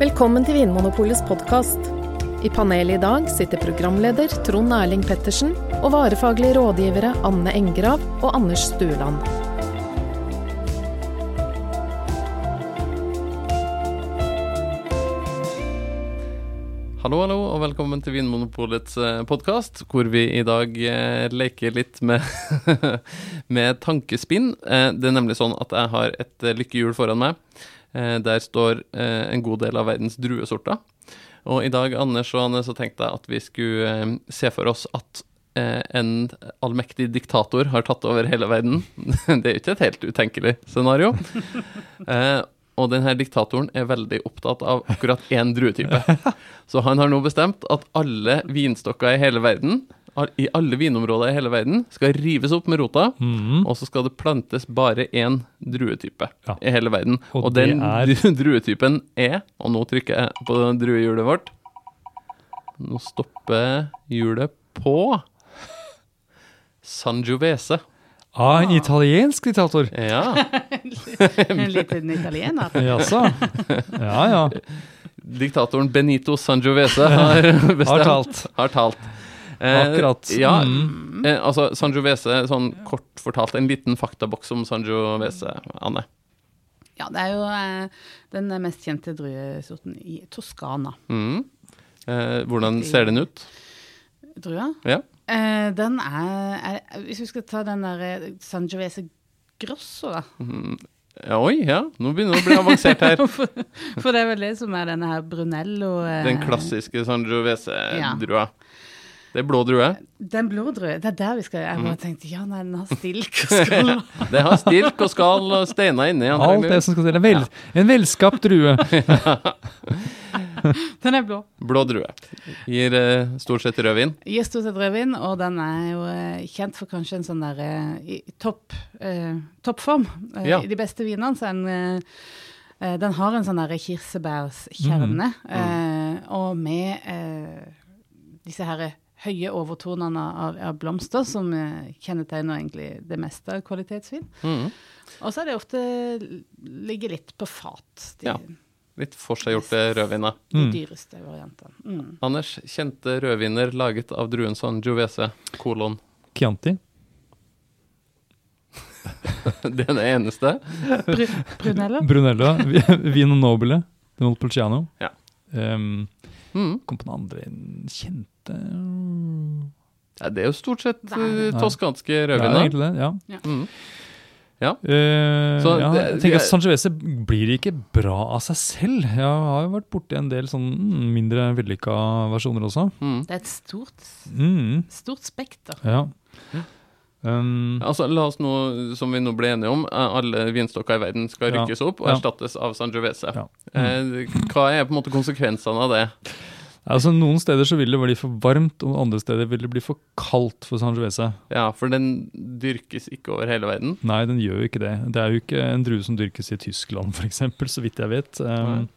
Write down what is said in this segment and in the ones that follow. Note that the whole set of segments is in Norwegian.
Velkommen til Vinmonopolets podkast. I panelet i dag sitter programleder Trond Erling Pettersen og varefaglige rådgivere Anne Engrav og Anders Stueland. Hallo, hallo, og velkommen til Vinmonopolets podkast, hvor vi i dag eh, leker litt med, med tankespinn. Eh, det er nemlig sånn at jeg har et eh, lykkehjul foran meg. Eh, der står eh, en god del av verdens druesorter. Og i dag, Anders og Anne, så tenkte jeg at vi skulle eh, se for oss at en allmektig diktator har tatt over hele verden. det er jo ikke et helt utenkelig scenario. Eh, og denne diktatoren er veldig opptatt av akkurat én druetype. Så han har nå bestemt at alle vinstokker i hele verden, i alle vinområder i hele verden, skal rives opp med rota, mm. og så skal det plantes bare én druetype Ja. i hele verden. Og Og, den er- druetypen er, og nå trykker jeg på druehjulet vårt Nå stopper hjulet på Sangiovese. Ah, en italiensk diktator. Ja. En liten italiener. Jaså? Ja, ja. Diktatoren Benito Sangiovese har bestemt. Har talt. Har talt. Eh, Akkurat. Ja, Mm. eh, altså Sangiovese, sånn kort fortalt, en liten faktaboks om Sangiovese, Anne. Ja, det er jo eh, den mest kjente druesorten i Toskana. Mm. Eh, hvordan ser den ut? Drua. Ja. Eh, den er, er Hvis vi skal ta den der Sangiovese Grosso, da. Ja, Oi, ja. Nå begynner det å bli avansert her. for, for det er vel det som er denne her Brunello eh, Den klassiske Sangiovese-drua. Det er blå drue. Den blå drue. Det er der vi skal Jeg Mm. bare tenkte ja, nei, den har stilk og skall. Det har stilk og skall og steiner inni. Alt det som skal til. En, vel, en velskapt drue. Den er blå. Blå drue. Gir eh, stort sett rødvin. Gir stort sett rødvin, og den er jo eh, kjent for kanskje en sånn der eh, topp, eh, toppform. Eh, Ja. I de beste vinene så er den eh, Den har en sånn der kirsebærskjerne, eh, og med eh, disse her høye overtonene av, av blomster som eh, kjennetegner egentlig det meste av kvalitetsvin. Mm. Og så er det ofte ligger litt på fat, de, Ja. Litt forseggjorte rødviner. de Mm. dyreste variantene. Mm. Anders, kjente rødviner laget av druen Sangiovese, kolon. Chianti. Det er det eneste. Br Brunello? Brunello. Vino Nobile. Montepulciano. Ja. Um, Mm. kom på den andre kjente Ja, det er jo stort sett Det er- eh, toskanske Det er rødviner. egentlig det, ja. Mm. Eh, Så ja, det- jeg tenker at Sangiovese blir ikke bra av seg selv. Jeg har jo vært borti en del sånn mm, mindre vellykka versjoner også. Mm. Det er et stort, Mm, stort spekter. ja. Um, Altså, la oss nå, som vi nå ble enige om, eh, alle vinstokker i verden skal Ja. rykkes opp og Ja. erstattes av Sangiovese. Ja. Eh, hva er på en måte konsekvensene av det? Altså Noen steder så vil det bli for varmt, og andre steder vil det bli for kaldt for Sangiovese. Ja, for den dyrkes ikke over hele verden. Nei, den gjør jo ikke det. Det er jo ikke en drue som dyrkes i Tyskland, f.eks., så vidt jeg vet. Um,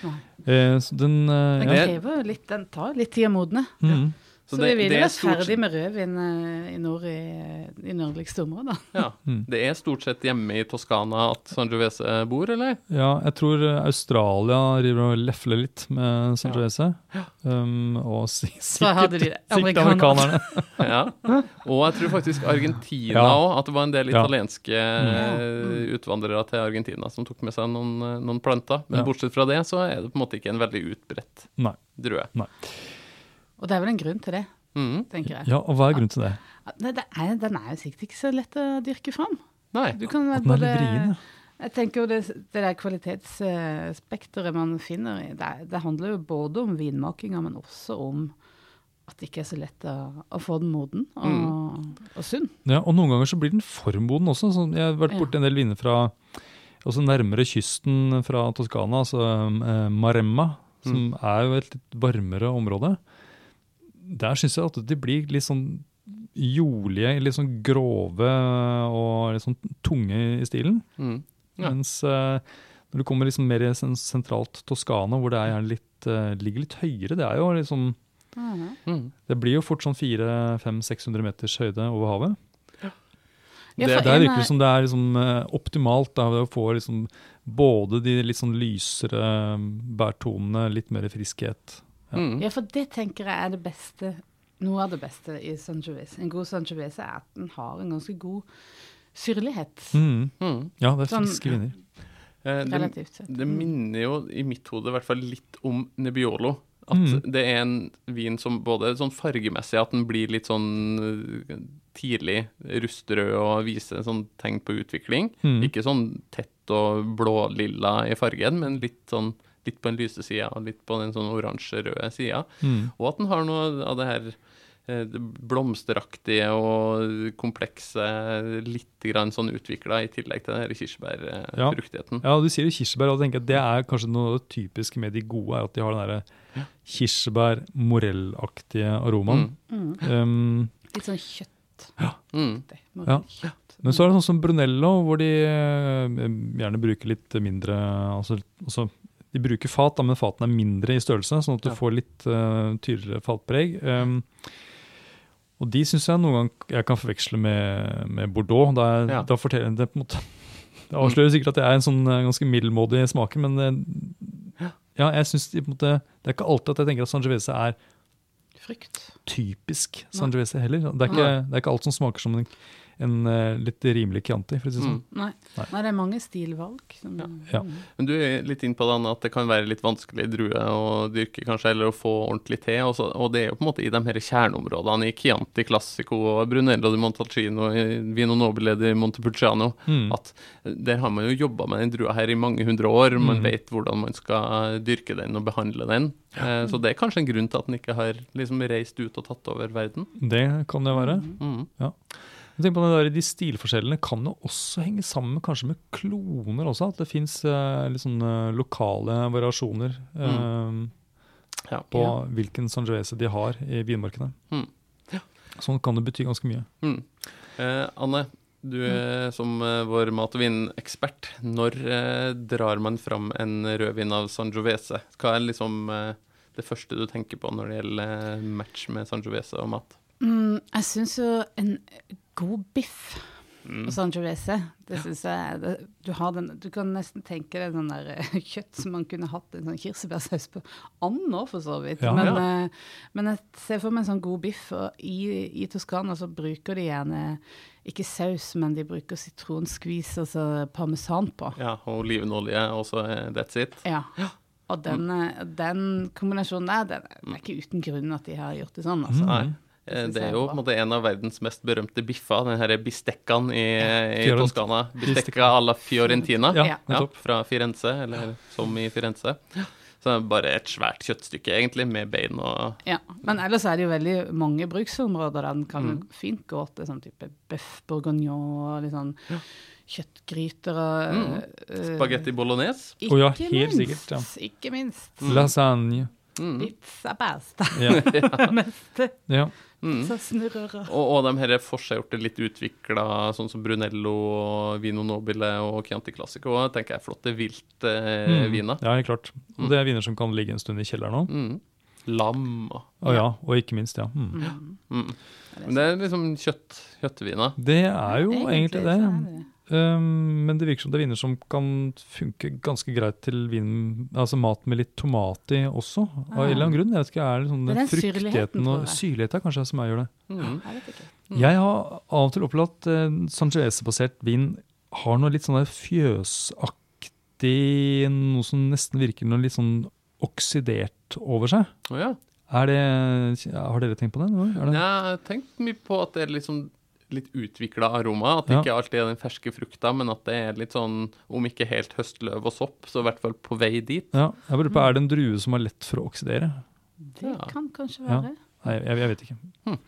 Nei. eh, så den eh, Den krever jo litt, den tar litt tid å modne. Mm. Så, det- vi vil vært er stort ferdig med rødvin eh, i nord i, i nordligste områder. Ja. Mm. Det er stort sett hjemme i Toskana at Sangiovese bor, eller? ja, jeg tror eh, Australia river og lefler litt med Sangiovese. Um, og Så sikkert, sikkert amerikanerne. Ja. Og jeg tror faktisk Argentina Ja. òg, at det var en del Ja. italienske eh, utvandrere til Argentina som tok med seg noen, eh, noen planter. Men Ja. bortsett fra det, så er det på en måte ikke en veldig utbredt Nei. Og det er vel en grunn til det, Mm. tenker jeg. Ja, og hva er grunnen til det? Nei, det er, den er jo sikkert ikke så lett å dyrke fram. Nei. Du kan At den er både litt vrien, ja. Jeg tenker jo det, det der kvalitetsspekteret man finner i, det, det handler jo både om vinmakinga, men også om at det ikke er så lett å, å få den moden og, Mm. og sunn. Ja, og noen ganger så blir den for moden også. Så jeg har vært Ja. borti en del viner fra også nærmere kysten fra Toskana, altså eh, Maremma, som er jo et litt varmere område. Der syns jeg at de blir litt sånn jordlige, litt sånn grove og litt sånn tunge i stilen. Mm. Ja. Mens uh, når du kommer liksom mer i sen- sentralt Toskana, hvor det er litt, uh, ligger litt høyere, det er jo liksom. Mm. Det blir jo fort sånn 400-500-600 meters høyde over havet. Ja, Det- for Der virker er- det som det er liksom, uh, optimalt da, å få liksom både de litt sånn lysere bærtonene, litt mer friskhet. Ja. Mm. Ja, for det tenker jeg er det beste, noe av det beste i Sangiovese. En god Sangiovese er at den har en ganske god syrlighet, Mm. Mm. Ja, det er Sånn- friske viner. Eh, det, relativt sett. det minner jo i mitt hode i hvert fall litt om Nebbiolo. At Mm. det er en vin som både sånn fargemessig at den blir litt sånn eh, tidlig rustrød og viser sånn tegn på utvikling. Mm. Ikke sånn tett og blålilla i fargen, men litt sånn litt på den lyse sida og litt på den sånn oransje-røde sida. Mm. Og at den har noe av det her eh, det blomsteraktige og komplekse, litt grann sånn utvikla, i tillegg til den her Ja. kirsebærfruktigheten. Ja, du sier jo kirsebær, og jeg tenker at det er kanskje noe av det typiske med de gode, er at de har den derre Ja. kirsebær-morellaktige aromaen. Mm. Um, Litt sånn kjøtt. Mm. Ja. men så er det sånn som Brunello, hvor de eh, gjerne bruker litt mindre altså, altså, De bruker fat, da, men fatene er mindre i størrelse, sånn at du Ja. får litt uh, tydeligere fatpreg. Um, og de syns jeg noen gang jeg kan forveksle med, med Bordeaux. Da, Ja. da forteller det på en måte Det avslører sikkert at jeg er en sånn eh, ganske middelmådig smaker, men eh, ja, jeg synes på en måte, det er ikke alltid at jeg tenker at Sangiovese er Frykt. typisk Sangiovese heller. Det er, ikke, det er ikke alt som smaker som en, en eh, litt rimelig Chianti, for å si det sånn. Mm. Nei. Nei. Nei, det er mange stilvalg. Som, Ja. Men du er litt inn på det, at det kan være litt vanskelig drue å dyrke, kanskje, eller å få ordentlig te. Og, så, og det er jo på en måte i de her kjerneområdene, i Chianti Classico og Brunello di Montalcino, i Vino Nobile di Montepulciano, Mm. at der har man jo jobba med den drua her i mange hundre år. Man Mm. vet hvordan man skal dyrke den og behandle den. Ja. Så det er kanskje en grunn til at den ikke har liksom reist ut og tatt over verden. Det kan det være. Mm. Jeg tenker på det der, De stilforskjellene kan jo også henge sammen med, kanskje med kloner også. At det fins litt sånne lokale variasjoner eh, Ja. på Ja. hvilken Sangiovese de har i vinmarkene. Mm. Sånn kan det bety ganske mye. Mm. Eh, Anne, du er som eh, vår mat- og vinekspert. Når eh, drar man fram en rødvin av Sangiovese? Hva er liksom eh, det første du tenker på når det gjelder eh, match med Sangiovese og mat? Mm, jeg syns jo en god biff Mm. San Sangiovese, det syns jeg det, du, har den, du kan nesten tenke deg sånn der eh, kjøtt som man kunne hatt en sånn kirsebærsaus på. And òg, for så vidt. Ja. men, Ja. Uh, men jeg ser for meg en sånn god biff, og i, i Toskana så bruker de gjerne ikke saus, men de bruker sitronskvis og så parmesan på. Ja, og olivenolje, og så er that's it. Ja. Og den, mm. den kombinasjonen der, den er ikke uten grunn at de har gjort det sånn, altså. Mm. Eh, Det er jo på en måte en av verdens mest berømte biffer, den her bistekkaen i, i Toskana. Bistecca la Fiorentina. Ja, Ja. fra Firenze, eller som i Firenze. Så det er bare et svært kjøttstykke, egentlig, med bein og Ja, men ellers er det jo veldig mange bruksområder der den kan Mm. fint gå til sånn type bøff bourguignon og litt sånn kjøttgryter og Mm. øh, spagetti bolognese. Ikke oh, ja, helt minst, sikkert, ja. Ikke minst. Lasagne. Mm. Pizza pasta. Ja. Meste. ja. Mm. Så snurrer og Og, og de her forseggjorte, litt utvikla, sånn som Brunello og Vino Nobile og Chianti Classico, tenker jeg er flotte viltviner. Mm. viner. ja, helt klart. Og det er viner som kan ligge en stund i kjelleren òg. Mm. Lam og ja, og ikke minst, ja. Mm. mm. mm. Men det er liksom kjøtt, kjøttviner. Det er jo egentlig det. er det. Um, men det virker som det er viner som kan funke ganske greit til vin, altså mat med litt tomat i også. Av en eller annen grunn. Jeg vet ikke, er det sånn Det den fruktigheten og syrligheten kanskje som jeg gjør det. Mm. Jeg mm. Jeg har av og til opplevd at uh, Sangiovese-basert vin har noe litt sånn fjøsaktig Noe som nesten virker noe litt sånn oksidert over seg. Å ja. Er det, har dere tenkt på det? Er det? Jeg har tenkt mye på at det er liksom litt utvikla aroma. At det Ja. ikke alltid er den ferske frukta, men at det er litt sånn, om ikke helt høstløv og sopp, så i hvert fall på vei dit. Ja, jeg bare lurer på, Er det en drue som er lett for å oksidere? Det Ja. kan kanskje Ja. være. Nei, jeg, jeg vet ikke.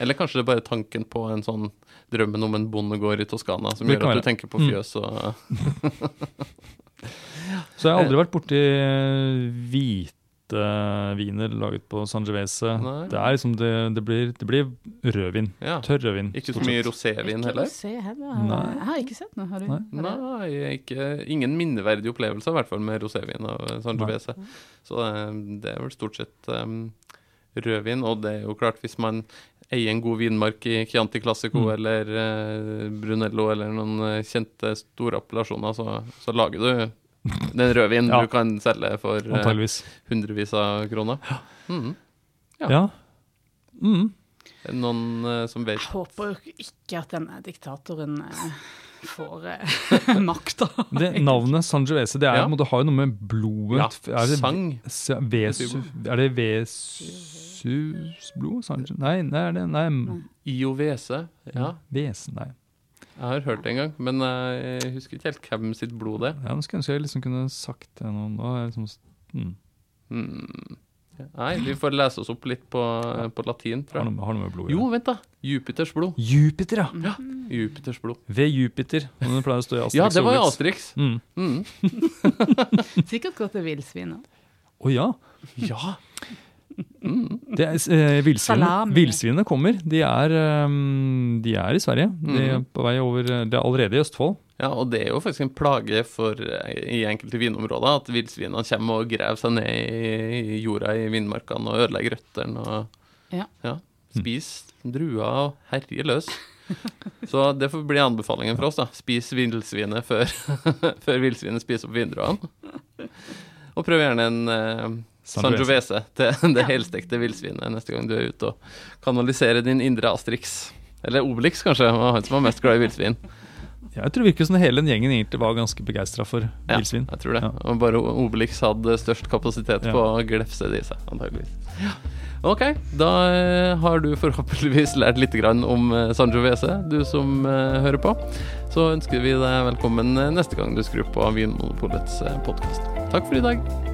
Eller kanskje det er bare tanken på en sånn drømmen om en bondegård i Toskana som gjør at være. du tenker på Mm. fjøs og Så jeg har aldri vært borti eh, hvite viner laget på Sangiovese. Det liksom det, det, blir, det blir rødvin. Ja. Tørr rødvin. Ikke så mye rosévin Ikke heller. rosé heller. Nei. Jeg har ikke sett noe. Har du? Nei. Nei, ikke, ingen minneverdig opplevelse, i hvert fall med rosévin av Sangiovese. Så eh, det er vel stort sett um, rødvin. Og det er jo klart, hvis man eier en god vinmark i Chianti Classico Mm. eller uh, Brunello eller noen eh, kjente store appellasjoner, så, så lager du Det er en rødvin Ja. du kan selge for eh, Antageligvis. hundrevis av kroner. Mm. Ja. Ja. Mm. Er det noen uh, som vet Jeg håper jo ikke at denne diktatoren uh, får uh, makta. Navnet Sangiovese, det er, Ja. har jo noe med blodet Ja, er det, sang. Vesu, er det Vesus blod? Sangi- Nei, nei, er det, nei, Iovese. Ja, Vese, nei. Jeg har hørt det en gang, men jeg husker ikke helt hvem sitt blod det er. Ja, men skulle ønske jeg liksom kunne sagt det noen er liksom, mm, Mm. Nei, vi får lese oss opp litt på, på latin, tror har, jeg. noe, har noe med blod ja. Jo, vent da. Jupiters blod. Jupiter, ja! Ja, Jupiters blod. Ved Jupiter. Som det pleier å stå i Asterix. Ja, det var jo Asterix. Mm. Mm. Sikkert gått til villsvin òg. Å ja. Ja. Det er, eh, villsvinene, villsvinene kommer. De er, um, de er i Sverige. De er Mhm. på vei over Det er allerede i Østfold. ja, og det er jo faktisk en plage for, eh, i enkelte vinområder at villsvinene kommer og graver seg ned i jorda i vindmarkene og ødelegger røttene og Ja. Spis druer og herjer løs. Så det får bli anbefalingen fra oss, da. Spis villsvinet før, før villsvinet spiser opp vindruene. Og prøv gjerne en eh, Sangiovese til det helstekte villsvinet neste gang du er ute og kanaliserer din indre Asterix. Eller Obelix, kanskje. Det var han som var mest glad i villsvin. Jeg tror det virker som hele den gjengen egentlig var ganske begeistra for Ja, villsvin. jeg tror det. Ja. Og bare Obelix hadde størst kapasitet Ja. på å glefse det i seg, antageligvis. Ok, da eh, har du forhåpentligvis lært litt grann om eh, Sangiovese, du som eh, hører på. Så ønsker vi deg velkommen neste gang du skrur på Vinmonopolets podkast. Takk for i dag.